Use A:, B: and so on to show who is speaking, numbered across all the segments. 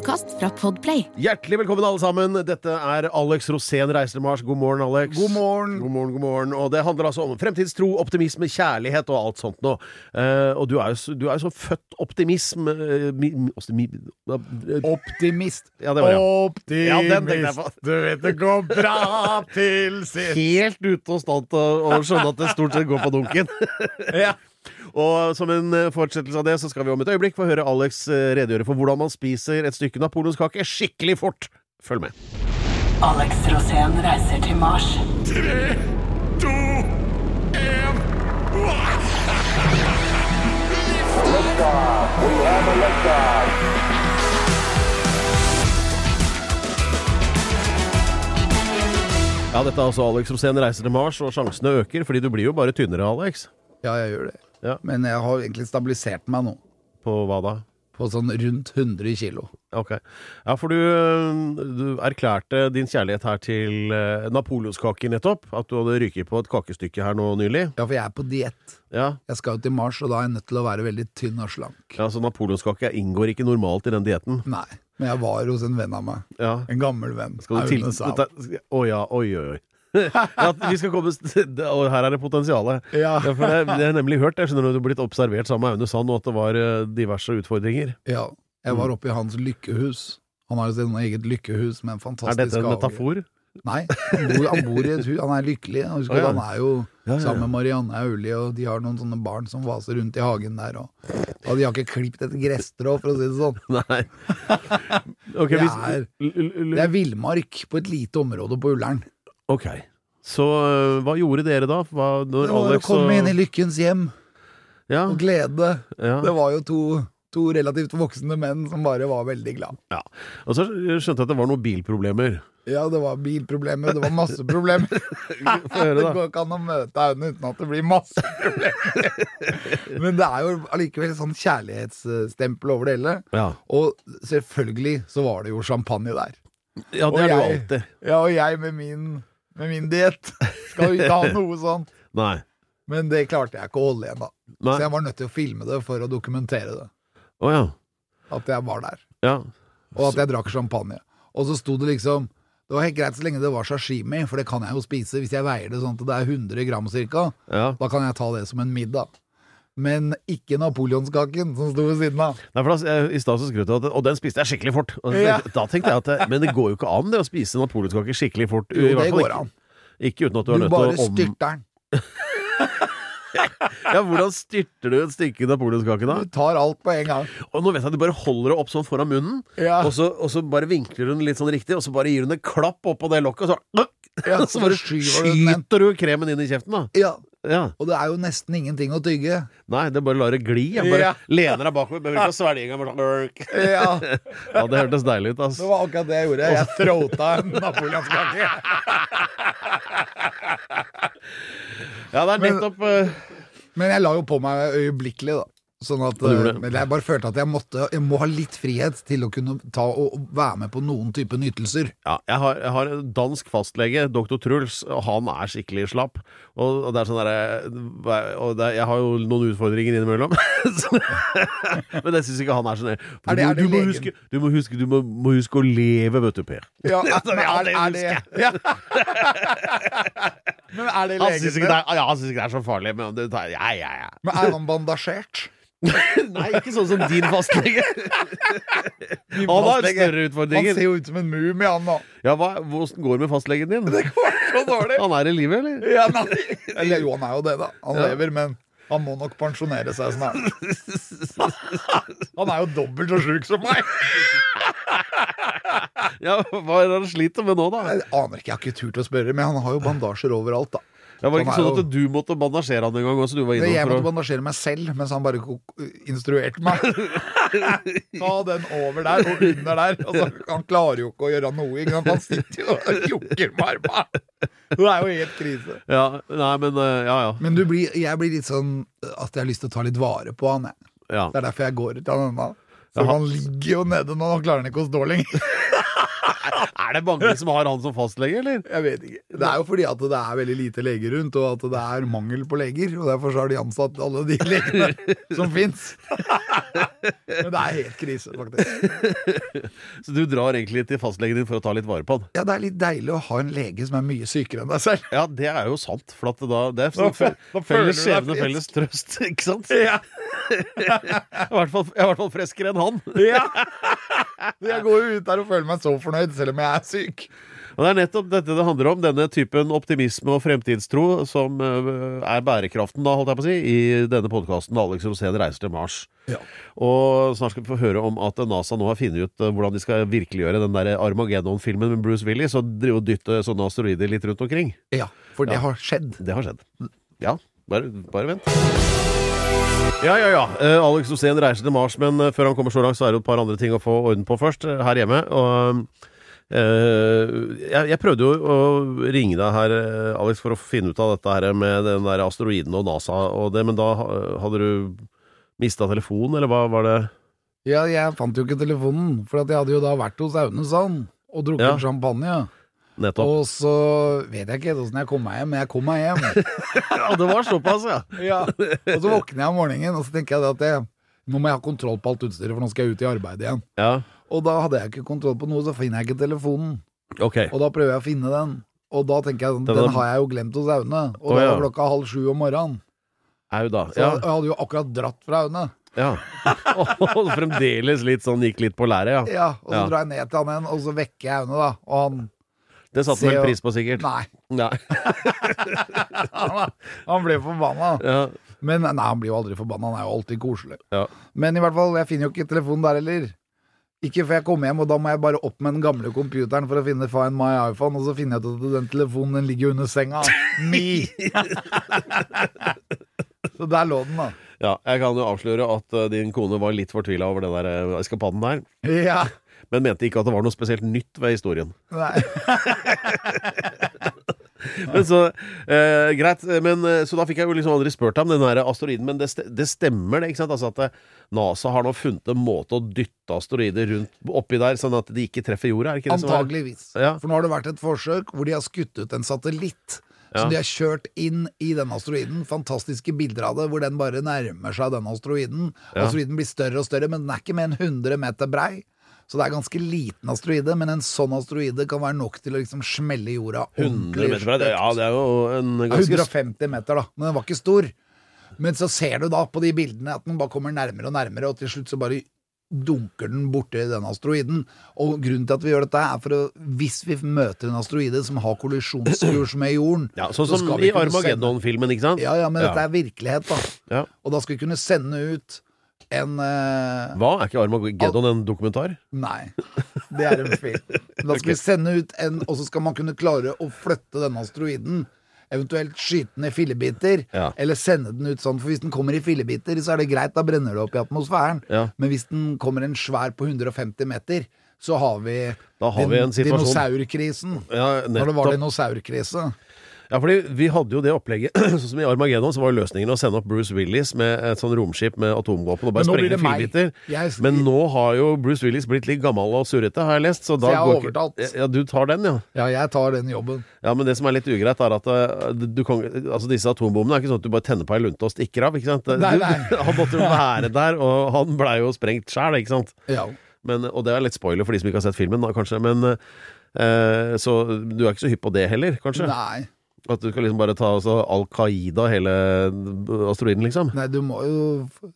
A: Podkast fra Podplay.
B: Hjertelig velkommen alle sammen. Dette er Alex Rosén reiser til Mars. God morgen, Alex.
C: God morgen.
B: God morgen, god morgen. Og det handler altså om fremtidstro, optimisme, kjærlighet og alt sånt nå. Eh, og du er jo du er jo så født optimism eh, mi, mi, eh,
C: Optimist.
B: Ja, det var ja.
C: Optimist.
B: Ja, den tenkte jeg på.
C: Du vet det går bra til sist.
B: Helt ute og stand til å skjønne at det stort sett går på dunken.
C: Ja.
B: Og som en eh, fortsettelse av det, så skal vi om et øyeblikk få høre Alex eh, redegjøre for hvordan man spiser et stykke napoleonskake skikkelig fort. Følg med.
D: Alex Rosén reiser til Mars.
B: Ja, dette er altså Alex Rosén reiser til Mars, og sjansene øker, fordi du blir jo bare tynnere, Alex.
C: Ja, jeg gjør det.
B: Ja.
C: Men jeg har egentlig stabilisert meg nå.
B: På hva da?
C: På sånn rundt 100 kilo.
B: Ok. Ja, for du, øh, du erklærte din kjærlighet her til uh, napoleonskaker nettopp. At du hadde ryket på et kakestykke her nå nylig.
C: Ja, for jeg er på diett.
B: Ja,
C: Jeg skal jo til Mars, og da er jeg nødt til å være veldig tynn og slank.
B: ja så napoleonskake inngår ikke normalt i den dietten.
C: Nei. Men jeg var hos en venn av meg.
B: Ja.
C: En gammel venn.
B: Skal du til...
C: Aune.
B: Dette- Å ja, oi, oi, oi. ja, vi skal komme Og her er det potensialet.
C: Ja.
B: for det, det har jeg nemlig hørt. Jeg skjønner at du har blitt observert sammen med Aune Sand, og at det var øh, diverse utfordringer.
C: Ja. Jeg var oppe i hans lykkehus. Han har jo sitt eget lykkehus med en
B: Er dette en
C: hage.
B: metafor?
C: Nei, han bor, han bor i et hus. Han er lykkelig. Han, husker
B: oh, ja.
C: Han er jo
B: Ja, ja, ja.
C: sammen med Marianne Aulie, og de har noen sånne barn som vaser rundt i hagen der. Og, og de har ikke klippet et gresstrå, for å si det sånn.
B: Nei. Okay,
C: Det er- Det er villmark på et lite område på Ullern.
B: Ok. Så øh, hva gjorde dere da? Hva, når
C: Det var å
B: Alex
C: komme inn i lykkens hjem
B: ja,
C: og glede.
B: ja,
C: Det var jo to, to relativt voksne menn som bare var veldig glad.
B: ja. Og så skjønte jeg at det var noen bilproblemer.
C: Ja, det var bilproblemer, det var masse problemer.
B: Få høre,
C: Det
B: da.
C: går ikke an å møte Aune uten at det blir masse problemer. Men det er jo allikevel sånn kjærlighetsstempel over det hele.
B: Ja.
C: Og selvfølgelig så var det jo champagne der.
B: ja, det er det jo alltid.
C: Ja, og jeg med min, med min diett skal jo ikke ha noe sånt.
B: Nei.
C: Men det klarte jeg ikke å holde igjen, da.
B: Nei.
C: Så jeg var nødt til å filme det for å dokumentere det.
B: Oh, ja.
C: At jeg var der.
B: ja.
C: Og at jeg drakk champagne. Og så sto det liksom Det var helt greit så lenge det var sashimi, for det kan jeg jo spise hvis jeg veier det sånn at det er 100 gram cirka.
B: ja.
C: Da kan jeg ta det som en middag. Men ikke napoleonskaken som sto ved siden av.
B: Nei, for da, I stad så skrøt du at Og den spiste jeg skikkelig fort. Og
C: Ja.
B: Da tenkte jeg at Men det går jo ikke an det å spise napoleonskake skikkelig fort.
C: Jo, det går
B: ikke-
C: an.
B: Ikke uten at du er nødt til å om...
C: styrter den.
B: Ja, Hvordan styrter du et stykke napoleonskake da?
C: Du tar alt på en gang.
B: Og nå vet jeg at du bare holder det opp sånn foran munnen,
C: Ja.
B: og, så, og så bare vinkler du den litt sånn riktig, og så bare gir du den en klapp oppå det lokket, og så,
C: Ja,
B: så bare
C: du
B: skyter du kremen inn i kjeften, da.
C: Ja,
B: Ja.
C: Og det er jo nesten ingenting å tygge.
B: Nei, det er bare lar det gli. Jeg bare
C: Ja.
B: lener deg bakover. Behøver ikke å svelge engang. sånn,
C: Ja,
B: Ja, det hørtes deilig ut, ass.
C: Det var akkurat det jeg gjorde. Jeg tråta en napoleonskake.
B: Ja, det er nettopp men,
C: Men jeg la jo på meg øyeblikkelig, da. Sånn at,
B: det.
C: men jeg bare følte at jeg måtte Jeg må ha litt frihet til å kunne ta og være med på noen type nytelser.
B: Ja, jeg har, jeg har en dansk fastlege, doktor Truls, og han er skikkelig slapp. Og, og det er sånn derre Og det, jeg har jo noen utfordringer innimellom. Men jeg syns ikke han er sånn
C: nøye. Du, er
B: du, må huske, du må huske Du må, må huske å leve, vet du, Per.
C: Ja,
B: det- ja,
C: er det ja. Men er det
B: Han syns ikke, er- ikke det er så farlig, men det, ja, ja, ja.
C: Men er han bandasjert?
B: Nei, ikke sånn som din fastlege. Han har større utfordringer.
C: Han ser jo ut som en mumie, han nå.
B: Ja, hva, Hvordan går det med fastlegen din?
C: Så dårlig.
B: Han er i live, eller?
C: Ja, nei. Eller jo, han er jo det, da. Han
B: Ja.
C: lever, men han må nok pensjonere seg snart. Han er jo dobbelt så sjuk som meg.
B: Ja, Hva er det han sliter med nå, da?
C: Jeg aner ikke, jeg har ikke turt å spørre, men han har jo bandasjer overalt, da.
B: Ja, var ikke
C: Han
B: sånn at du måtte bandasjere han en gang også? Du var
C: Jeg måtte bandasjere meg selv, mens han bare instruerte meg. Ta den over der og under der. Altså, han klarer jo ikke å gjøre noe. Ikke sant? Han sitter jo og jokker med armene. Det er jo helt krise.
B: Ja, nei, men eh, ja, ja.
C: Men du blir, jeg blir litt sånn at jeg har lyst til å ta litt vare på han. Jeg.
B: Ja.
C: Det er derfor jeg går ut av denne. Så han ligger jo nede nå, han klarer han ikke å stå lenger.
B: Er det mange som har han som fastlege, eller?
C: Jeg vet ikke. Det er jo fordi at det er veldig lite leger rundt, og at det er mangel på leger. Og derfor så har de ansatt alle de legene som fins. Men det er helt krise, faktisk.
B: Så du drar egentlig til fastlegen din for å ta litt vare på han?
C: Ja, det er litt deilig å ha en lege som er mye sykere enn deg selv.
B: Ja, det er jo sant. For at da, det er
C: Da-
B: sånn
C: da
B: felles skjebne, felles trøst, ikke sant?
C: Ja.
B: Jeg er i hvert fall friskere enn han.
C: ja. Jeg går jo ut der og føler meg så fornøyd, selv om jeg er syk.
B: Og det er nettopp dette det handler om, denne typen optimisme og fremtidstro som øh, er bærekraften, da, holdt jeg på å si, i denne podkasten Alex Rosén reiser til Mars.
C: Ja.
B: Og snart skal vi få høre om at NASA nå har funnet ut øh, hvordan de skal virkeliggjøre den der Armageddon-filmen med Bruce Willis og drive og dytte sånne asteroider litt rundt omkring.
C: Ja, for det har skjedd.
B: Det har skjedd. Ja, bare, bare vent. Ja, ja, ja. Uh, Alex Osen reiser til Mars, men uh, før han kommer så langt, så er det et par andre ting å få orden på først, uh, her hjemme. Og jeg, jeg prøvde jo å ringe deg her, Alex, for å finne ut av dette her med den der asteroiden og NASA og det, men da hadde du mista telefonen, eller hva var det?
C: Ja, jeg fant jo ikke telefonen, for at jeg hadde jo da vært hos Aune Sand og drukket
B: Ja.
C: champagne.
B: Nettopp.
C: Og så vet jeg ikke åssen jeg kom meg hjem, men jeg kom meg hjem.
B: Ja, det var såpass, ja.
C: ja. Og så våkner jeg om morgenen, og så tenker jeg at jeg, nå må jeg ha kontroll på alt utstyret, for nå skal jeg ut i arbeid igjen.
B: Ja,
C: Og da hadde jeg ikke kontroll på noe, så finner jeg ikke telefonen.
B: Okay.
C: Og da prøver jeg å finne den. Og da tenker jeg,
B: Den
C: den, har jeg jo glemt hos Aune. Og
B: det
C: da var klokka halv sju om morgenen.
B: Au da.
C: Så jeg hadde jo akkurat dratt fra Aune.
B: ja. Og fremdeles litt sånn gikk litt på læret, ja.
C: Ja, og så
B: Ja.
C: drar jeg ned til han igjen, og så vekker jeg Aune, da. Og han
B: Det satte
C: han
B: vel pris på, sikkert.
C: Nei.
B: Nei.
C: Han, ble forbanna.
B: Ja.
C: Men nei, han blir jo aldri forbanna, han er jo alltid koselig.
B: Ja.
C: Men i hvert fall, jeg finner jo ikke telefonen der heller. Ikke før jeg kommer hjem, og da må jeg bare opp med den gamle computeren for å finne Find my iPhone, og så finner jeg ut at den telefonen den ligger under senga mi. så der lå den, da.
B: Ja, jeg kan jo avsløre at eh, din kone var litt fortvila over den der eh, eskapaden der,
C: Ja.
B: Men mente ikke at det var noe spesielt nytt ved historien.
C: Nei.
B: Men så, eh, greit, men eh, Så da fikk jeg jo liksom aldri spurt ham om den her asteroiden, men det, det stemmer, det? ikke sant? Altså at eh, NASA har nå funnet en måte å dytte asteroider rundt oppi der, sånn at de ikke treffer jorda? Er ikke det
C: Antageligvis.
B: Ja.
C: For nå har det vært et forsøk hvor de har skutt ut en satellitt.
B: Ja.
C: Så de har kjørt inn i den asteroiden. Fantastiske bilder av det, hvor den bare nærmer seg den asteroiden.
B: Ja.
C: Asteroiden blir større og større, men den er ikke mer enn 100 meter brei. Så det er ganske liten asteroide, men en sånn asteroide kan være nok til å liksom smelle jorda
B: 100
C: ordentlig
B: meter fra det? Ja, det er jo en ganske
C: 150 meter, da. Men den var ikke stor. Men så ser du da på de bildene at den bare kommer nærmere og nærmere, og til slutt så bare dunker den borti den asteroiden. Og grunnen til at vi gjør dette, er for å Hvis vi møter en asteroide som har kollisjonskurs med jorden
B: ja, Sånn
C: så
B: som
C: vi
B: i Armageddon-filmen, ikke sant?
C: Ja, ja, men dette er virkelighet, da.
B: Ja.
C: Og da skal vi kunne sende ut en uh,
B: Hva? Er ikke Armageddon en dokumentar?
C: Nei, det er en film. Da skal vi sende ut en, og så skal man kunne klare å flytte denne asteroiden. Eventuelt skyte den i fillebiter,
B: Ja.
C: eller sende den ut sånn. For hvis den kommer i fillebiter, så er det greit, da brenner det opp i atmosfæren.
B: Ja.
C: Men hvis den kommer en svær på 150 meter, så har vi,
B: Da har vi en situasjon.
C: dinosaurkrisen.
B: Ja,
C: Når det var dinosaurkrise.
B: Ja, fordi vi hadde jo det opplegget Sånn som i Armageddon, så var jo løsningen å sende opp Bruce Willis med et sånn romskip med atomvåpen og bare sprenge filebiter.
C: Jeg-
B: Men nå har jo Bruce Willis blitt litt gammel og surrete, har jeg lest. Så, da
C: jeg har
B: ikke-
C: overtalt.
B: Ja, du tar den, ja.
C: Ja, jeg tar den jobben.
B: Ja, Men det som er litt ugreit, er at eh, du kan, altså disse atombommene er ikke sånn at du bare tenner på ei lunte og stikker av. ikke sant?
C: Nei,
B: Du-
C: nei.
B: Han måtte jo være der, og han blei jo sprengt sjæl, ikke sant.
C: Ja.
B: Men, og det er litt spoiler for de som ikke har sett filmen, da, kanskje. Men eh, Så du er ikke så hypp på det heller, kanskje?
C: Nei.
B: At du skal liksom bare ta altså, Al Qaida hele asteroiden, liksom?
C: Nei, du må jo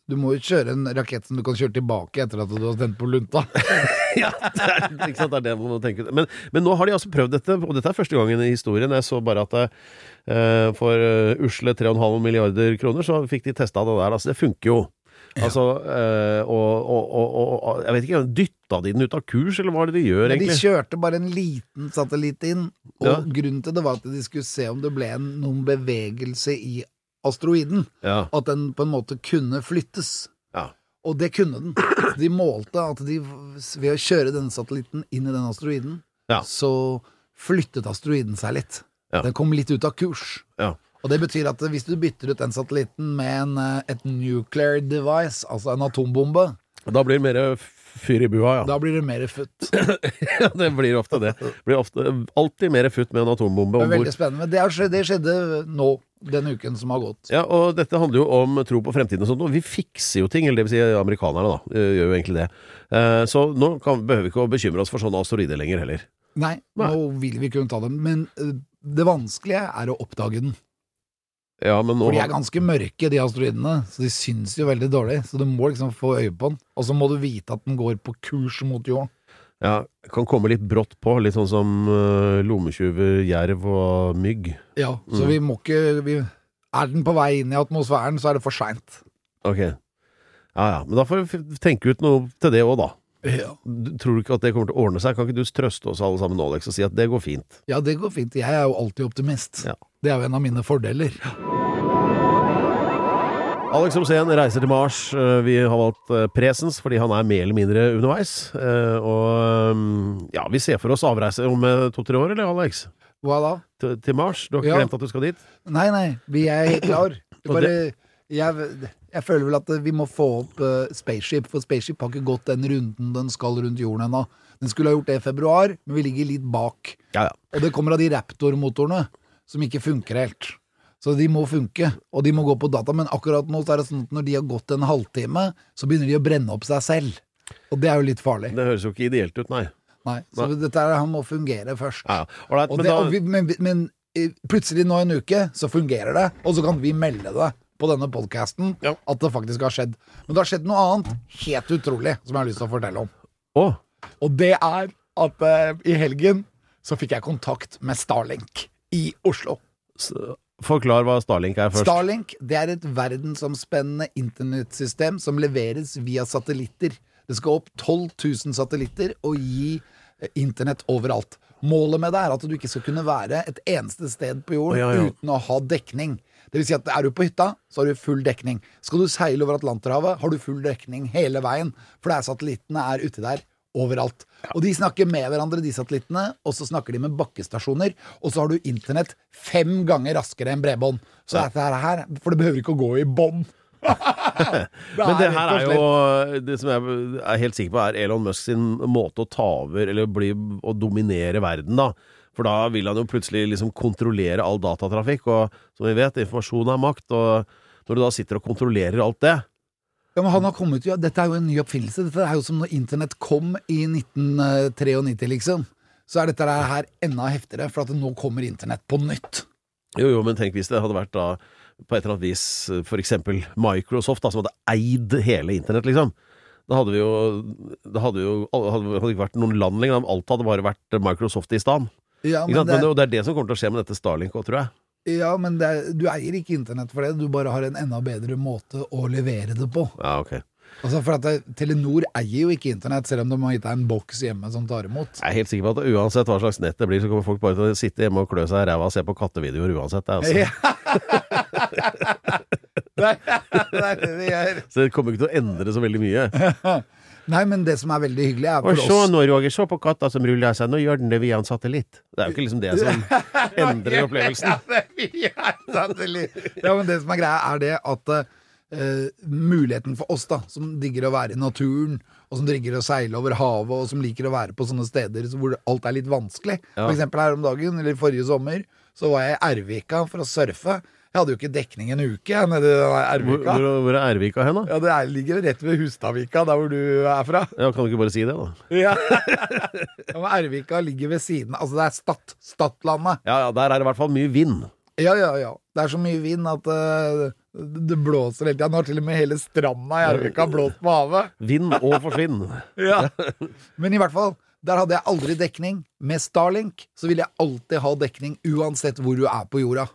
C: Du må jo kjøre en rakett som du kan kjøre tilbake etter at du har tent på lunta.
B: ja, det er, ikke sant? det er det man må tenke men, men nå har de altså prøvd dette, og dette er første gangen i historien. Jeg så bare at eh, for uh, usle 3,5 milliarder kroner så fikk de testa det der. Altså, det funker jo. Altså, eh, og, og, og, og, jeg vet ikke, dytta de den ut av kurs, eller hva er det de gjør,
C: egentlig? de kjørte bare en liten satellitt inn, og
B: Ja.
C: grunnen til det var at de skulle se om det ble en, noen bevegelse i asteroiden.
B: Ja,
C: At den på en måte kunne flyttes.
B: ja.
C: Og det kunne den. De målte at de ved å kjøre denne satellitten inn i den asteroiden,
B: Ja.
C: så flyttet asteroiden seg litt. Den kom litt ut av kurs.
B: ja.
C: Og det betyr at hvis du bytter ut den satellitten med en, eh, et nuclear device, altså en atombombe,
B: Da blir det mer fyr i bua, ja.
C: da blir det mer futt.
B: ja. Det blir ofte det. Blir ofte, alltid mer futt med en atombombe
C: Det
B: om bord.
C: veldig spennende. Det, har det skjedde nå, den uken som har gått.
B: Ja, og dette handler jo om tro på fremtiden og sånt, og vi fikser jo ting, eller det vil si amerikanerne da, eh, gjør jo egentlig det. Eh, Så nå kan, behøver vi ikke å bekymre oss for sånne asteroider lenger heller.
C: Nei, nå vil vi kunne ta dem. Men eh, det vanskelige er å oppdage den.
B: Ja, men nå
C: For de er ganske mørke, de asteroidene, så de syns jo veldig dårlig. Så du må liksom få øye på den. Og så må du vite at den går på kurs mot jorden.
B: ja, kan komme litt brått på, litt sånn som uh, lommetyver, jerv og mygg.
C: Ja, så
B: Mm.
C: vi må ikke vi, Er den på vei inn i atmosfæren, så er det for seint.
B: Ok. Ja, ja, men da får vi tenke ut noe til det òg, da.
C: Ja.
B: Tror du ikke at det kommer til å ordne seg? Kan ikke du trøste oss alle sammen nå, Alex, og si at det går fint?
C: ja, det går fint. Jeg er jo alltid optimist.
B: Ja.
C: Det er jo en av mine fordeler.
B: Alex Rosén reiser til Mars. Eh, Vi har valgt eh, presens fordi han er mer eller mindre underveis. Eh, Og mm, ja, vi ser for oss avreise om to-tre år, eller Alex?
C: Hva da?
B: Til, til Mars? Du har ikke
C: Ja.
B: glemt at du skal dit?
C: Nei, nei, vi er helt klar. Bare, jeg, jeg føler vel at vi må få opp uh, Spaceship, for Spaceship har ikke gått den runden den skal rundt jorden ennå. Den skulle ha gjort det i februar, men vi ligger litt bak.
B: Ja, ja.
C: Og det kommer av de Raptor-motorene som ikke funker helt. Så de må funke, og de må gå på data. Men akkurat nå så er det sånn at når de har gått en halvtime, så begynner de å brenne opp seg selv. Og det er jo litt farlig.
B: Det høres jo ikke ideelt ut, nei.
C: Nei, så dette her, han må fungere først.
B: Ja,
C: Og
B: men
C: det,
B: da
C: vi, men, men eh, plutselig nå en uke så fungerer det, og så kan vi melde det på denne podkasten
B: Ja.
C: at det faktisk har skjedd. Men det har skjedd noe annet helt utrolig som jeg har lyst til å fortelle om.
B: Oh.
C: Og det er at uh, i helgen så fikk jeg kontakt med Starlink i Oslo.
B: Så, forklar hva Starlink er først.
C: Starlink det er et verdensomspennende internettsystem som leveres via satellitter. Det skal opp 12 000 satellitter og gi eh, internett overalt. Målet med det er at du ikke skal kunne være et eneste sted på jorden
B: Ja, ja.
C: uten å ha dekning. Det vil si at er du på hytta, så har du full dekning. Skal du seile over Atlanterhavet, har du full dekning hele veien. For det er satellittene er uti der overalt. Og de snakker med hverandre, de satellittene, og så snakker de med bakkestasjoner. Og så har du internett fem ganger raskere enn bredbånd. Så dette her, For det behøver ikke å gå i bånd.
B: Men det her er jo Det som jeg er helt sikker på, er Elon Musk sin måte å ta over, eller bli, å dominere verden, da. For da vil han jo plutselig liksom kontrollere all datatrafikk, og som vi vet, informasjon er makt, og når du da sitter og kontrollerer alt det
C: Ja, men han har kommet ja, Dette er jo en ny oppfinnelse. Dette er jo som når internett kom i 1993, liksom. Så er dette her enda heftigere, for at nå kommer internett på nytt.
B: Jo, jo, men tenk hvis det hadde vært da på et eller annet vis for eksempel Microsoft, da, som hadde eid hele internett, liksom. Da hadde vi jo Det hadde jo hadde, hadde ikke vært noen land lenger. Alt hadde bare vært Microsoft i stand.
C: Ja, men, det,
B: det, og det er det som kommer til å skje med dette Starlink òg, tror jeg.
C: ja, men det, er- du eier ikke internett for det, du bare har en enda bedre måte å levere det på.
B: Ja, ok.
C: Altså for at det, Telenor eier jo ikke internett, selv om de har gitt deg en boks hjemme som tar imot.
B: Jeg er helt sikker på at uansett hva slags nett det blir, så kommer folk bare til å sitte hjemme og klø seg i ræva og se på kattevideoer uansett. Altså.
C: Ja. det er det.
B: Så det kommer ikke til å endre så veldig mye.
C: Nei, men det som er veldig hyggelig, er
B: Og
C: for
B: se
C: oss
B: nå, Roger, se på katta som ruller seg, nå gjør den det via en satellitt. Det er jo ikke liksom det som endrer opplevelsen.
C: Ja, men det som er greia, er det at Uh, muligheten for oss, da, som digger å være i naturen, og som digger å seile over havet, og som liker å være på sånne steder hvor alt er litt vanskelig.
B: Ja.
C: For eksempel her om dagen, eller forrige sommer, så var jeg i Ervika for å surfe. Jeg hadde jo ikke dekning en uke jeg, nede i Ervika.
B: hvor, hvor er Ervika hen, da?
C: Ja, det er, ligger rett ved Hustadvika, der hvor du er fra.
B: Ja, kan du ikke bare si det, da?
C: Ja. ja, men Ervika ligger ved siden Altså, det er Stad. Stadlandet.
B: Ja, ja, der er det i hvert fall mye vind.
C: Ja, ja, ja. Det er så mye vind at uh, det blåser hele tida. Nå har til og med hele stranda i Ervika blåst på havet.
B: Vind og forsvinn.
C: Ja. Men i hvert fall, der hadde jeg aldri dekning. Med Starlink så vil jeg alltid ha dekning uansett hvor du er på jorda.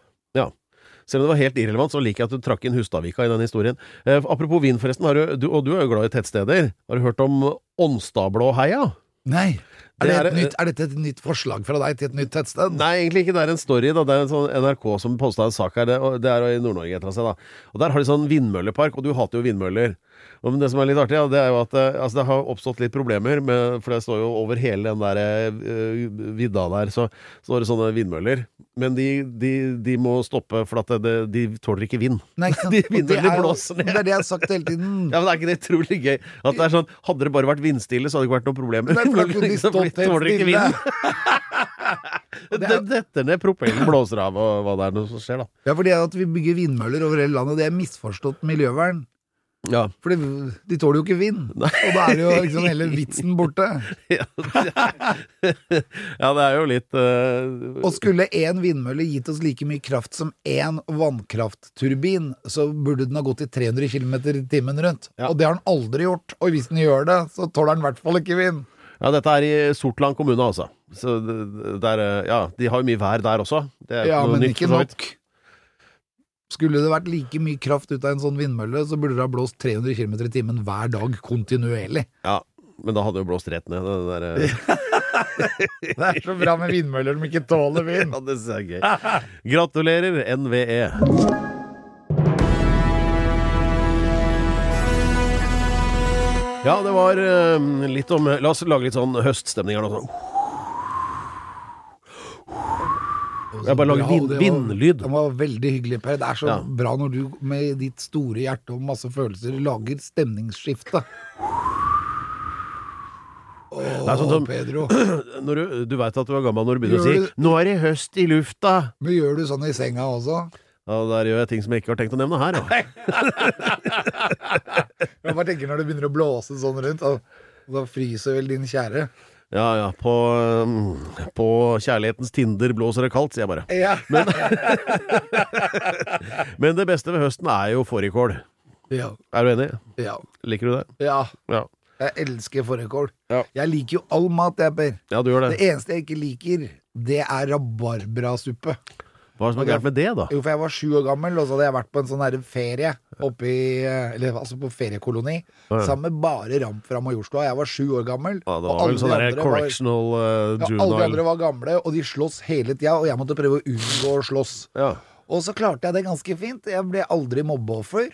B: Selv om det var helt irrelevant, så liker jeg at du trakk inn Hustadvika i den historien. Eh, apropos vind, forresten, har du, du, og du er jo glad i tettsteder. Har du hørt om Ånstadblåheia?
C: Nei. Er, det
B: Det er-
C: nytt, er dette et nytt forslag fra deg til et nytt tettsted?
B: Nei, egentlig ikke. Det er en story. da Det er en sånn NRK som posta en sak her. Det, det er i Nord-Norge et eller annet sted. Og Der har de sånn vindmøllepark, og du hater jo vindmøller. Og det som er litt artig, ja, det er jo at eh, altså, det har oppstått litt problemer, med, for det står jo over hele den der uh, vidda der, så står det sånne vindmøller. Men de, de, de må stoppe, for at det, det, de tåler ikke vind.
C: Nei, ikke?
B: De vindmøllene
C: er
B: blåser ned.
C: Det er det jeg har sagt hele tiden.
B: Ja, men Er ikke det utrolig gøy? At det er sånn, Hadde det bare vært vindstille, så hadde det ikke vært noe problem.
C: Nei, de
B: Liksom,
C: helt
B: tåler ikke vind. Det detter ned, propellen blåser av, og hva det er noe som skjer, da.
C: Ja, for det at vi bygger vindmøller over hele landet, det er misforstått miljøvern.
B: Ja.
C: For de, de tåler jo ikke vind. Og da er det jo liksom hele vitsen borte.
B: Ja, det er jo litt uh...
C: Og skulle én vindmølle gitt oss like mye kraft som én vannkraftturbin, så burde den ha gått i 300 km i timen rundt.
B: Ja.
C: Og det har den aldri gjort. Og hvis den gjør det, så tåler den i hvert fall ikke vind.
B: Ja, dette er i Sortland kommune, altså. Så det, det er, eh, ja, de har jo mye vær der også. Det
C: Ja, men
B: nytt,
C: ikke nok. Skulle det vært like mye kraft ut av en sånn vindmølle, så burde det ha blåst 300 km i timen hver dag kontinuerlig.
B: Ja, men da hadde det jo blåst rett ned. Det der, eh,
C: Det er så bra med vindmøller som ikke tåler vind.
B: ja, det er gøy. Gratulerer. NVE. Ja, det var eh, litt om La oss lage litt sånn høststemning her nå. Sånn. Jeg bare lager vind, vindlyd.
C: Det var veldig hyggelig, Per. Det er så
B: Ja.
C: bra når du med ditt store hjerte og masse følelser lager stemningsskifte. Åh,
B: Det er sånn som-
C: Pedro.
B: Når du, du veit at du er gammel når du begynner å si
C: du-
B: 'Nå er det høst i lufta'.
C: Men gjør du sånn i senga også?
B: Ja, der gjør jeg ting som jeg ikke har tenkt å nevne her. Ja.
C: Jeg bare tenker når det begynner å blåse sånn rundt, og da fryser vel din kjære.
B: Ja, ja. På, um, på kjærlighetens Tinder blåser det kaldt, sier jeg bare.
C: Ja.
B: Men det beste ved høsten er jo fårikål.
C: Ja.
B: Er du enig?
C: Ja.
B: Liker du det?
C: ja.
B: Ja.
C: Jeg elsker fårikål.
B: Ja.
C: Jeg liker jo all mat, jeg, Per.
B: Ja, du gjør
C: Det
B: det.
C: eneste jeg ikke liker, det er rabarbrasuppe.
B: Hva er det som er gærent med det, da?
C: Jo, for jeg var sju år gammel, og så hadde jeg vært på en sånn ferie oppe i Eller altså på feriekoloni,
B: Ja.
C: sammen med bare ramp fra Majorstua. Jeg var sju år gammel.
B: Ja, det
C: og
B: var vel sånn
C: de
B: der
C: var-
B: correctional uh,
C: Ja, alle de andre var gamle, og de sloss hele tida, og jeg måtte prøve å unngå å slåss.
B: ja.
C: Og så klarte jeg det ganske fint. Jeg ble aldri mobbeoffer.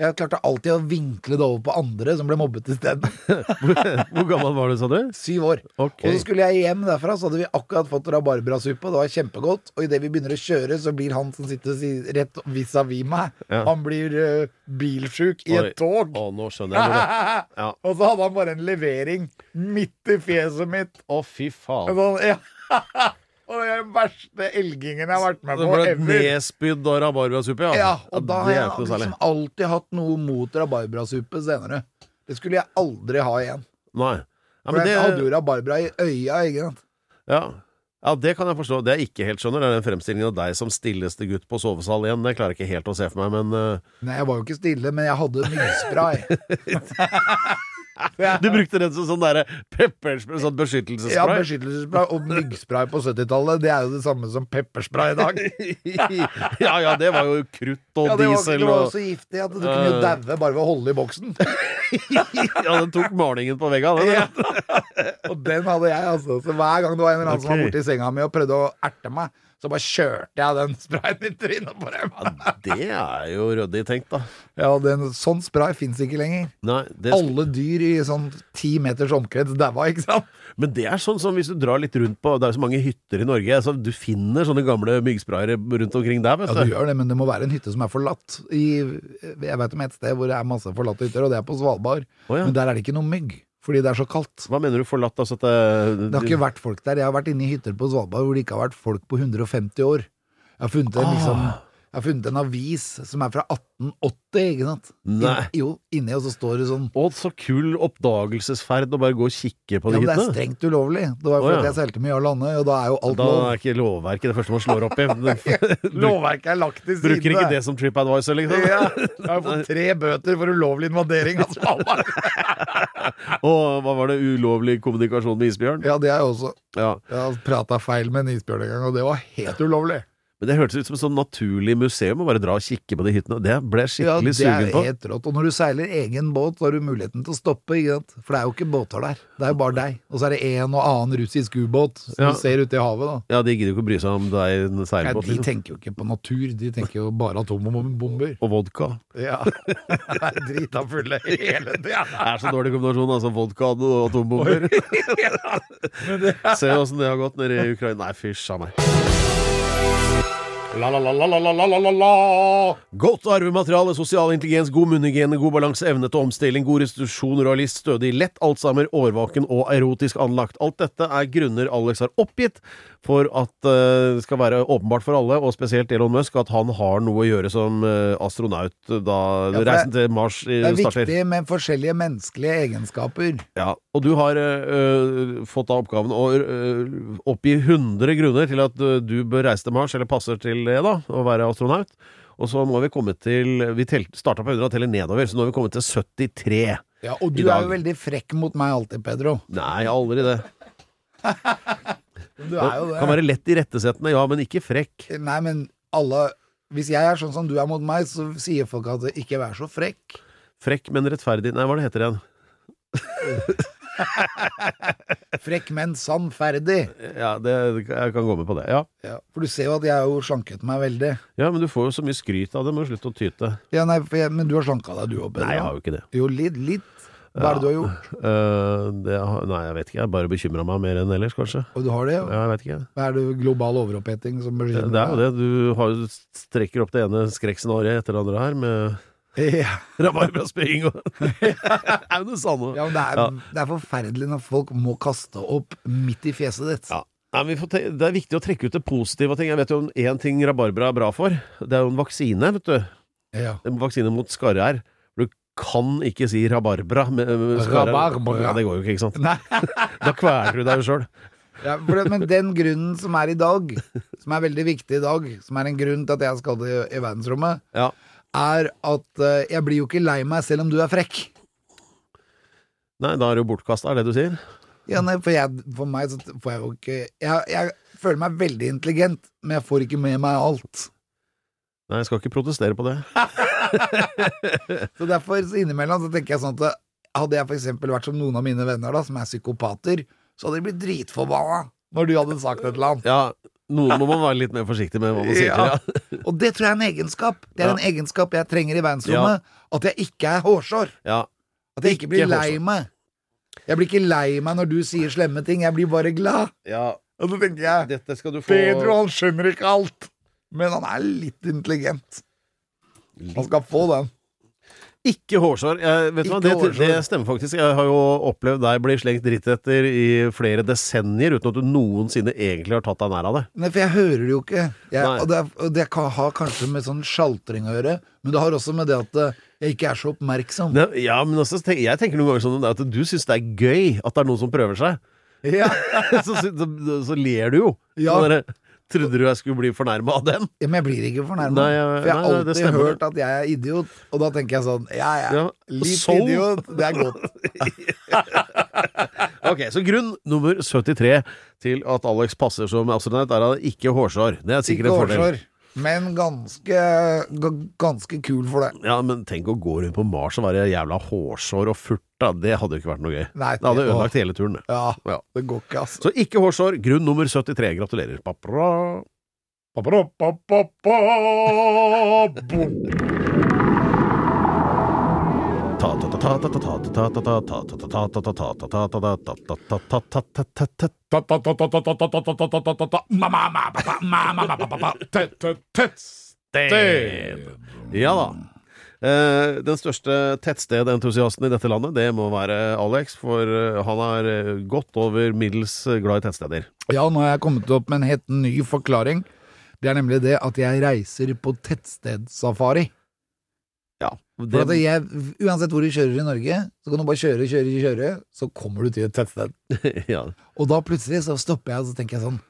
C: Jeg klarte alltid å vinkle det over på andre som ble mobbet isteden.
B: Hvor, gammel var du, sa du?
C: Syv år.
B: Okay.
C: Og så skulle jeg hjem derfra, så hadde vi akkurat fått rabarbrasuppe. Det var kjempegodt. Og idet vi begynner å kjøre, så blir han som sitter rett vis-à-vis meg,
B: Ja.
C: han blir uh, bilsjuk i et tog.
B: Å, nå skjønner jeg det Ja.
C: Og så hadde han bare en levering midt i fjeset mitt.
B: Å, fy faen.
C: Sånn, ja. Og det den verste elgingen jeg har vært med
B: Det
C: på
B: ble
C: ever.
B: nedspydd av rabarbrasuppe, ja.
C: Ja, og da har jeg liksom alltid hatt noe mot rabarbrasuppe senere. Det skulle jeg aldri ha igjen.
B: Nei. Ja,
C: For jeg hadde jo
B: det,
C: rabarbra i øya, ikke sant.
B: ja. ja, det kan jeg forstå. Det jeg ikke helt skjønner, det er den fremstillingen av deg som stilleste gutt på sovesal igjen. Det klarer jeg ikke helt å se for meg, men uh,
C: Nei, jeg var jo ikke stille, men jeg hadde myggspray.
B: Du brukte den som sånn derre pepperspray, sånn
C: Ja,
B: beskyttelsesspray?
C: beskyttelsesspray og myggspray på 70-tallet, det er jo det samme som pepperspray i dag.
B: ja, ja, det var jo krutt og
C: Ja, det var,
B: diesel
C: det var
B: jo
C: så giftig at du kunne jo
B: Øh.
C: daue bare ved å holde i boksen.
B: Ja, den tok malingen på vegga, den.
C: Ja. Og den hadde jeg, altså. Så hver gang det var en eller annen som var borti senga mi og prøvde å erte meg, så bare kjørte jeg den sprayen i trynet på dem.
B: ja, Det er jo ryddig tenkt, da.
C: Ja, den, sånn spray fins ikke lenger.
B: Nei, det,
C: Alle dyr i sånn ti meters omkrets daua, ikke sant?
B: men det er sånn som hvis du drar litt rundt på Det er jo så mange hytter i Norge. Så du finner sånne gamle myggsprayere rundt omkring der, vet
C: Ja, du gjør det, men det må være en hytte som er forlatt. I, jeg vet om et sted hvor det er masse forlatte hytter, og det er på Svalbard.
B: Oh, ja.
C: Men der er det ikke noe mygg, fordi det er så kaldt.
B: Hva mener du forlatt? Altså at det,
C: Det har ikke vært folk der. Jeg har vært inne i hytter på Svalbard hvor det ikke har vært folk på 150 år. Jeg har funnet en, liksom,
B: Ah.
C: Jeg har funnet en avis som er fra 1880, ikke sant?
B: Nei.
C: In, jo, inni, og så står det sånn
B: Å, så kul oppdagelsesferd å bare gå og kikke på
C: Ja,
B: de
C: men det er strengt ulovlig. Det var
B: jo
C: fordi
B: ja.
C: jeg seilte mye av landet, og da er jo alt
B: Da
C: lov.
B: er ikke lovverket det første man slår opp i.
C: Lovverket er lagt til side.
B: bruker ikke det som TripAdvisor, liksom.
C: Ja, jeg har fått tre bøter for ulovlig invadering av Svalbard.
B: Og hva var det? Ulovlig kommunikasjon med isbjørn?
C: Ja, det er jeg også.
B: Ja.
C: Jeg har prata feil med en isbjørn en gang, og det var helt ulovlig.
B: Men det hørtes ut som et sånn naturlig museum å bare dra og kikke på de hyttene. Det ble jeg skikkelig
C: Ja,
B: skikkelig
C: det er
B: sugen på.
C: helt rått. Og når du seiler egen båt, så har du muligheten til å stoppe? For det er jo ikke båter der. Det er jo bare deg. Og så er det en og annen russisk ubåt som
B: Ja.
C: ser ute i havet, da.
B: Ja, de gidder jo ikke å bry seg om deg i en
C: Ja, de tenker jo ikke på natur, de tenker jo bare atombomber.
B: Og vodka.
C: Ja. Drita fulle hele tida.
B: Det er så dårlig kombinasjon, altså. Vodka og atombomber. Se åssen det har gått nede i Ukraina. Nei, fysj a meg. Godt arvemateriale, sosial intelligens, god munnhygiene, god balanse, evne til omstilling, god restitusjon, rojalist, stødig, lett Alzheimer, årvaken og erotisk anlagt. Alt dette er grunner Alex har oppgitt for at eh, det skal være åpenbart for alle, og spesielt Elon Musk, at han har noe å gjøre som eh, astronaut da
C: Ja,
B: reisen til Mars starter.
C: Det er
B: starter.
C: viktig med forskjellige menneskelige egenskaper.
B: Ja, og du har uh, fått da oppgaven å uh, oppgi 100 grunner til at du bør reise til Mars, eller passer til det, da, å være astronaut. Og så må vi komme til Vi starta på 100 og teller nedover, så nå har vi kommet til 73.
C: Ja, og du er jo veldig frekk mot meg alltid, Pedro.
B: Nei, aldri det.
C: Du er jo det.
B: Kan være lett irettesettende, ja, men ikke frekk.
C: Nei, men alle Hvis jeg er sånn som du er mot meg, så sier folk at ikke vær så frekk.
B: Frekk, men rettferdig Nei, hva det heter igjen?
C: Frekk, men sannferdig.
B: Ja, det, jeg kan gå med på det. Ja.
C: Ja, for du ser jo at jeg har jo slanket meg veldig.
B: ja, men du får jo så mye skryt av det. Må slutte å tyte.
C: Ja, nei, jeg, Men du har slanka deg, du òg,
B: Nei, jeg har jo ikke det.
C: Jo, litt. litt. Hva er det du har gjort?
B: Uh, det nei, jeg vet ikke. Jeg bare bekymra meg mer enn ellers, kanskje.
C: Og du har det? jo.
B: Ja, jeg vet ikke.
C: Hva er det global overoppheting som
B: Det
C: bekymrer
B: er jo det. Du har strekker opp det ene skrekkscenarioet etter det andre her, med
C: Ja.
B: rabarbraspring og Aune Sande.
C: ja, det er,
B: Ja.
C: det er forferdelig når folk må kaste opp midt i fjeset ditt.
B: Ja. Nei, vi får te det er viktig å trekke ut det positive ting. Jeg vet jo om én ting rabarbra er bra for. Det er jo en vaksine, vet du.
C: Ja.
B: En vaksine mot skarre-r. Kan ikke si rabarbra skarre-r.
C: Rabarbra.
B: Ja, det går jo ikke, ikke sant. Da kveler du deg jo sjøl.
C: Ja, men den grunnen som er i dag, som er veldig viktig i dag, som er en grunn til at jeg skal i, i verdensrommet,
B: Ja.
C: er at uh, jeg blir jo ikke lei meg selv om du er frekk.
B: Nei, da er det jo bortkasta, er det du sier?
C: Ja, nei, for, jeg, for meg så får jeg jo ikke jeg, jeg føler meg veldig intelligent, men jeg får ikke med meg alt.
B: Nei, jeg skal ikke protestere på det.
C: Så derfor så innimellom så tenker jeg sånn at hadde jeg eksempel vært som noen av mine venner da, som er psykopater, så hadde de blitt dritforbanna når du hadde sagt et eller annet.
B: Ja, noen må man være litt mer forsiktig med hva man sier.
C: Ja.
B: Ja.
C: Og det tror jeg er en egenskap. Det er
B: Ja.
C: en egenskap jeg trenger i verdensrommet. At jeg ikke er hårsår.
B: Ja.
C: At jeg ikke blir
B: Ikke
C: lei meg. Jeg blir ikke lei meg når du sier slemme ting, jeg blir bare glad.
B: ja.
C: Og så tenker jeg
B: Dette skal du få
C: Pedro, han skjønner ikke alt. Men han er litt intelligent. Han skal få den.
B: Ikke hårsår. Jeg, vet du hva, det, det stemmer faktisk. Jeg har jo opplevd deg bli slengt dritt etter i flere desennier uten at du noensinne egentlig har tatt deg nær av det.
C: Nei, for jeg hører det jo ikke. Jeg, og det, og det kan, har kanskje med sånn sjaltring å gjøre, men det har også med det at eh, jeg ikke er så oppmerksom.
B: Ne- Ja, men også, jeg tenker noen ganger sånn at du syns det er gøy at det er noen som prøver seg.
C: Ja.
B: så, så, så, så ler du jo.
C: Ja.
B: Sånn derre, Trodde du jeg skulle bli fornærma av den?
C: Ja, Men jeg blir ikke fornærma. For jeg har
B: nei, nei,
C: alltid
B: stemmer.
C: hørt at jeg er idiot, og da tenker jeg sånn Ja, ja,
B: Ja,
C: litt
B: så-
C: idiot, det er godt.
B: Ok, Så grunn nummer 73 til at Alex passer som astronaut, er at ikke hårsår. Det er sikkert
C: Ikke
B: en fordel.
C: hårsår, men ganske, ganske kul for det.
B: Ja, men tenk å gå rundt på Mars og være jævla hårsår og furt, da. Det hadde jo ikke vært noe gøy.
C: Nei,
B: det hadde ødelagt hele turen. det.
C: Ja,
B: Ja.
C: det går ikke, altså.
B: Så ikke hårsår. Grunn nummer 73. Gratulerer. Papra. Ja da. Eh, den største tettstedentusiasten i dette landet, det må være Alex, for eh, han er eh, godt over middels glad i tettsteder.
C: Ja, nå har jeg kommet opp med en helt ny forklaring. Det er nemlig det at jeg reiser på tettstedssafari.
B: Ja,
C: For at jeg, uansett hvor du kjører i Norge, så kan du bare kjøre, kjøre, kjøre, så kommer du til et tettsted.
B: ja.
C: Og da plutselig så stopper jeg og så tenker jeg sånn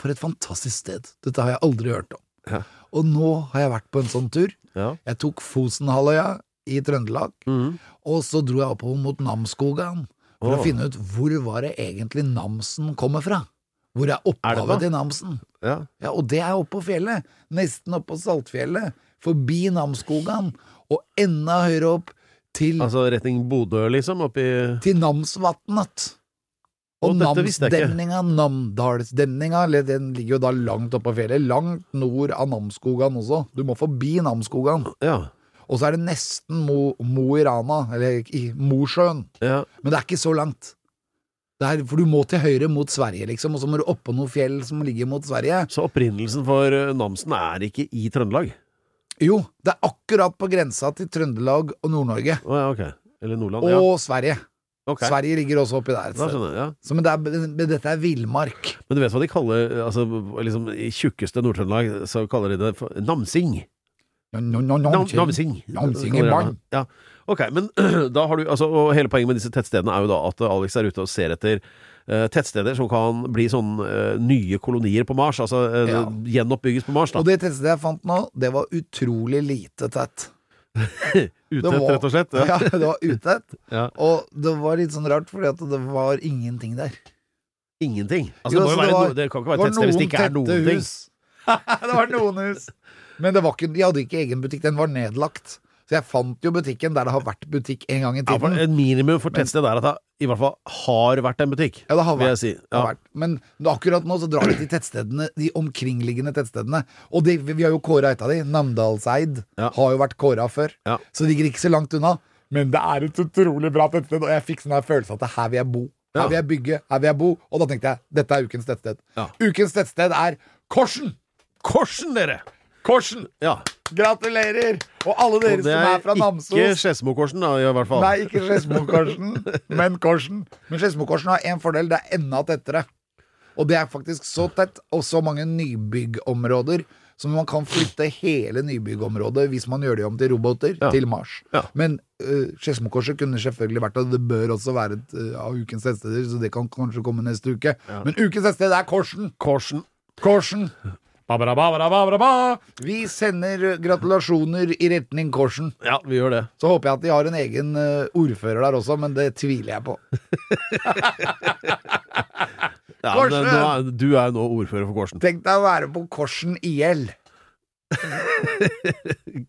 C: For et fantastisk sted. Dette har jeg aldri hørt om.
B: Ja.
C: Og nå har jeg vært på en sånn tur.
B: ja.
C: Jeg tok Fosenhalvøya i Trøndelag,
B: mm.
C: og så dro jeg oppover mot Namsskogan for
B: oh.
C: å finne ut hvor var det egentlig Namsen kommer fra. Hvor er
B: Er
C: opphavet til Namsen?
B: Ja.
C: Ja, og det er oppe på fjellet. Nesten oppe på Saltfjellet. Forbi Namsskogan. Og enda høyere opp til,
B: Altså retning Bodø, liksom? Oppi
C: til Namsvatnet. Og
B: ikke.
C: Namsdemninga, Namdalsdemninga, den ligger jo da langt oppe på fjellet. Langt nord av Namsskogan også. Du må forbi Namsskogan.
B: Ja.
C: Og så er det nesten Mo, Mo i Rana, eller i Mosjøen.
B: ja.
C: Men det er ikke så langt. Det er, for du må til høyre mot Sverige, liksom, og så må du oppå noen fjell som ligger mot Sverige.
B: Så opprinnelsen for eh, Namsen er ikke i Trøndelag?
C: Jo, det er akkurat på grensa til Trøndelag og Nord-Norge.
B: Å ja, ok. Eller Nordland?
C: Og
B: ja.
C: Sverige.
B: Okay.
C: Sverige ligger også oppi der.
B: Da skjønner jeg, ja.
C: Så, men, det er, men dette er villmark.
B: Men du vet hva de kaller altså, liksom, I tjukkeste Nord-Trøndelag så kaller de det for Namsing.
C: No, no, no, Namsing.
B: Namsing.
C: Namsing i
B: barn. Ja. Ok, men da har du altså, Og hele poenget med disse tettstedene er jo da at Alex er ute og ser etter tettsteder som kan bli sånn eh, nye kolonier på Mars. Altså eh,
C: Ja.
B: gjenoppbygges på Mars, da.
C: Og det tettstedet jeg fant nå, det var utrolig lite tett.
B: Utett,
C: var-
B: rett og slett.
C: Ja, det var utett.
B: Ja.
C: Og det var litt sånn rart, fordi at det var ingenting der.
B: Ingenting. Altså,
C: Jo,
B: det, må
C: så
B: jo være
C: det var-
B: no, det kan ikke være et tettsted hvis det ikke er noen ting.
C: det var noen hus. Men det var ikke, de hadde ikke egen butikk, den var nedlagt. Så jeg fant jo butikken der det har vært butikk en gang i
B: Ja,
C: tiden.
B: et minimum for tettsted er at det i hvert fall har vært en butikk.
C: Ja, det har vært.
B: si.
C: Det har vært. Men akkurat nå så drar de til tettstedene, de omkringliggende tettstedene. Og det, vi har jo kåra et av de. Namdalseid
B: Ja.
C: har jo vært kåra før.
B: Ja.
C: Så det ligger ikke så langt unna. Men det er et utrolig bra tettsted, og jeg fikk sånn følelse at her vil jeg bo. Her vil jeg bygge, her vil jeg bo. Og da tenkte jeg dette er ukens tettsted.
B: Ja.
C: Ukens tettsted er Korsen!
B: Korsen, dere!
C: Korsen!
B: Ja.
C: Gratulerer! Og alle
B: Og
C: dere som
B: er
C: er fra
B: ikke
C: Namsos.
B: Skedsmokorsen, da, i hvert fall.
C: Nei, ikke Skedsmokorsen, men Korsen. Men Skedsmokorsen har én fordel, det er enda tettere. Og det er faktisk så tett, og så mange nybyggområder, så man kan flytte hele nybyggområdet hvis man gjør det om til roboter,
B: Ja.
C: til Mars.
B: Ja.
C: Men uh, Skedsmokorset kunne selvfølgelig vært, og det bør også være et uh, av ukens tettsteder, så det kan kanskje komme neste uke. Men ukens tettsted er Korsen.
B: Korsen.
C: Korsen. Vi sender gratulasjoner i retning Korsen.
B: Ja, vi gjør det.
C: Så håper jeg at de har en egen eh, ordfører der også, men det tviler jeg på.
B: Ja,
C: Korsen!
B: men, er, du er jo nå ordfører for Korsen.
C: Tenk deg å være på Korsen IL.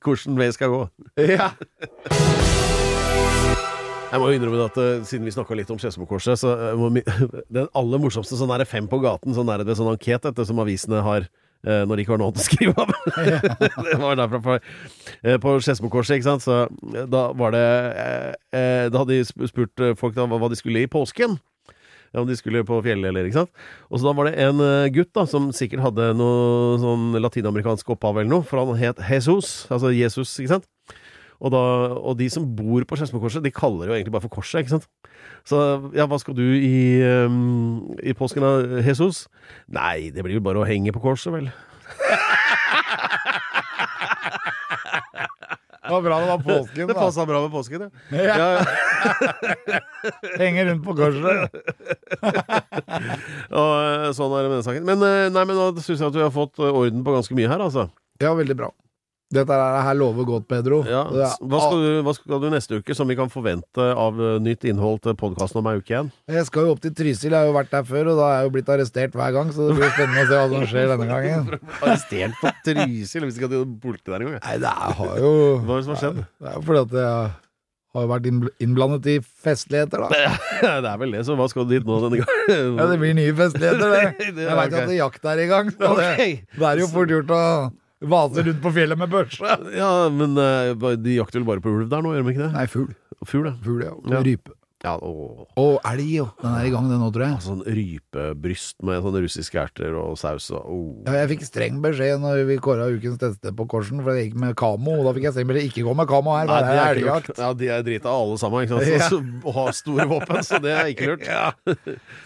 B: Hvordan vei skal gå?
C: Ja.
B: Jeg må innrømme at eh, Siden vi snakka litt om Skedsmokorset, så eh, Den aller morsomste sånn der fem på gaten, sånn er det sånn anket etter som avisene har når det ikke var noe å skrive om. det var derfra eh, På Skedsmokorset, ikke sant, så eh, da var det eh, eh, Da hadde de spurt eh, folk da hva de skulle i påsken. Om de skulle på fjellet eller ikke sant. Og så da var det en eh, gutt da som sikkert hadde noe sånn latinamerikansk opphav eller noe, for han het Jesus, altså Jesus, ikke sant. Og, da, og de som bor på Skedsmokorset, de kaller det jo egentlig bare for Korset, ikke sant. Så ja, hva skal du i, um, i påsken da, Jesus? Nei, det blir jo bare å henge på korset, vel.
C: Det var bra det var påsken,
B: Det
C: da.
B: passa bra med påsken, ja.
C: Ja. Henger rundt på korset.
B: Og eh, sånn er det med den saken. Men, eh, nei, men nå syns jeg at vi har fått eh, orden på ganske mye her, altså.
C: Ja, veldig bra. Dette er- her lover godt, Pedro.
B: Ja. Hva, skal du, hva skal du neste uke som vi kan forvente av eh, nytt innhold til podkasten om ei uke igjen?
C: Jeg skal jo opp til Trysil, jeg har jo vært der før, og da er jeg jo blitt arrestert hver gang, så det blir spennende å se hva som skjer denne gangen.
B: Arrestert på Trysil, hvis ikke at du politiet der engang.
C: Nei, det har jo
B: Hva er det som har skjedd?
C: Det er jo fordi at jeg har jo vært innblandet i festligheter, da.
B: det er vel det, så hva skal du dit nå denne gangen?
C: Ja, det blir nye festligheter, det.
B: Det
C: Jeg veit
B: okay.
C: at jakt er i gang, så det, det er jo fort gjort å vase rundt på fjellet med børse.
B: Ja, men eh, de jakter vel bare på ulv der nå, gjør de ikke det?
C: Nei, fugl.
B: Fugl, ja.
C: Fugl, ja. Og
B: Ja.
C: rype.
B: ja åh.
C: Og elg, jo. Den er i gang, den nå, tror jeg.
B: Sånn rypebryst med sånne russiske erter og saus og oh.
C: Ja, jeg fikk streng beskjed når vi kåra ukens tettsted på Korsen, for jeg gikk med kamo. Og da fikk jeg streng beskjed ikke gå med kamo her, for
B: det
C: det
B: er ikke lurt.
C: elgjakt.
B: Ja, de er drita alle sammen, ikke sant?
C: Ja.
B: Så, så, og har store våpen, så det er ikke lurt. Ja.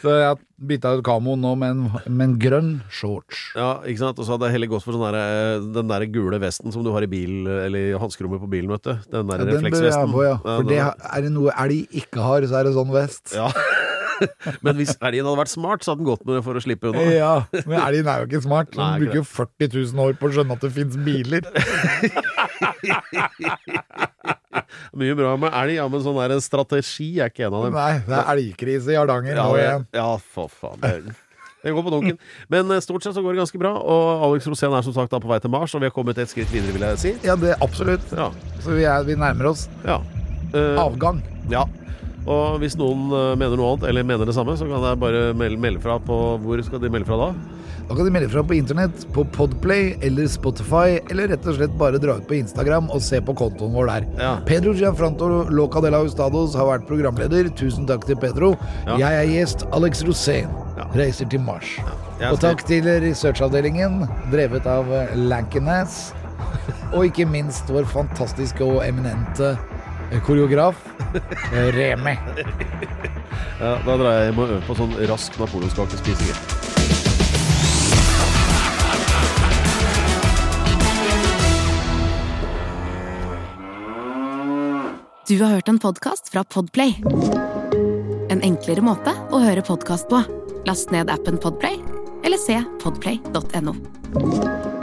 C: Så jeg bytta ut kamoen nå med en, med en grønn shorts.
B: ikke sant? Og så hadde jeg heller gått for sånn der, den der gule vesten som du har i bil, eller i hanskerommet på bilen, vet du. Den der
C: Ja, den bør jeg ha på, ja. For det er det noe elg ikke har, så er det sånn vest.
B: ja. Men hvis elgen hadde vært smart, så hadde den gått med det for å slippe unna.
C: Ja, men elgen er jo ikke smart. Den
B: Nei,
C: bruker jo 40 000 år på å skjønne at det fins biler.
B: Mye bra med elg, ja, men sånn der strategi er ikke en av dem.
C: Nei, det er elgkrise i Hardanger nå
B: Ja,
C: igjen.
B: ja, for faen. Det, går på dunken. Men eh, stort sett så går det ganske bra, og Alex Rosén er som sagt da på vei til Mars, og vi har kommet et skritt videre, vil jeg si.
C: Ja, det absolutt.
B: Ja.
C: Så vi, er, vi nærmer oss
B: ja. Uh,
C: avgang.
B: ja. Og hvis noen eh, mener noe annet, eller mener det samme, så kan jeg bare melde, fra på Hvor skal de melde fra da?
C: Da kan de melde fra på internett, på Podplay eller Spotify, eller rett og slett bare dra ut på Instagram og se på kontoen vår der.
B: Ja.
C: Pedro Gianfranto Loca de la Hustados har vært programleder. Tusen takk til Pedro.
B: Ja.
C: Jeg er gjest. Alex Rosén
B: Ja.
C: reiser til Mars. Og takk til researchavdelingen, drevet av Lankenass. Og ikke minst vår fantastiske og eminente koreograf Remi.
B: Ja, da drar jeg hjem og øver på sånn rask napoleonskakespising.
A: Du har hørt en podkast fra Podplay. En enklere måte å høre podkast på. Last ned appen Podplay, eller se podplay.no.